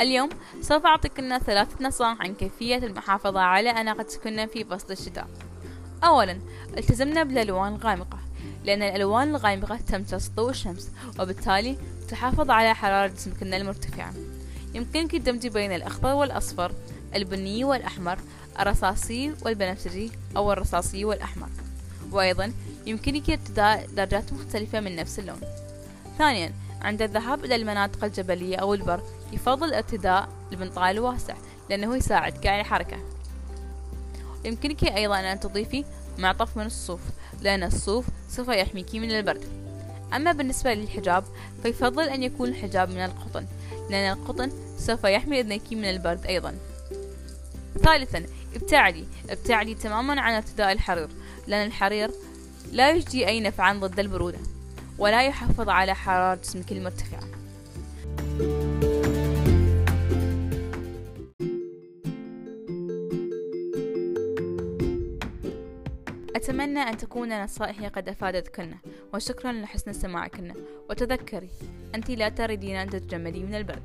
اليوم سوف أعطيكن ثلاثة نصائح عن كيفية المحافظة على أناقتكن في فصل الشتاء. أولا التزمنا بالألوان الغامقة لأن الألوان الغامقة تمتص ضوء الشمس وبالتالي تحافظ على حرارة جسمكن المرتفعة. يمكنك الدمج بين الأخضر والأصفر البني والأحمر الرصاصي والبنفسجي أو الرصاصي والأحمر. وأيضا يمكنك ارتداء درجات مختلفة من نفس اللون. ثانيا عند الذهاب إلى المناطق الجبلية أو البر يفضل ارتداء البنطال الواسع لأنه يساعدك على الحركة. يمكنك أيضا أن تضيفي معطف من الصوف لأن الصوف سوف يحميك من البرد. أما بالنسبة للحجاب فيفضل أن يكون الحجاب من القطن لأن القطن سوف يحمي أذنيك من البرد أيضا. ثالثا ابتعدي ابتعدي تماما عن ارتداء الحرير لأن الحرير لا يجدي أي نفعا ضد البرودة. ولا يحافظ على حرارة جسمك المرتفعة. أتمنى أن تكون نصائحي قد أفادتكن وشكرا لحسن استماعكن وتذكري أنت لا تريدين أن تتجمدي من البرد.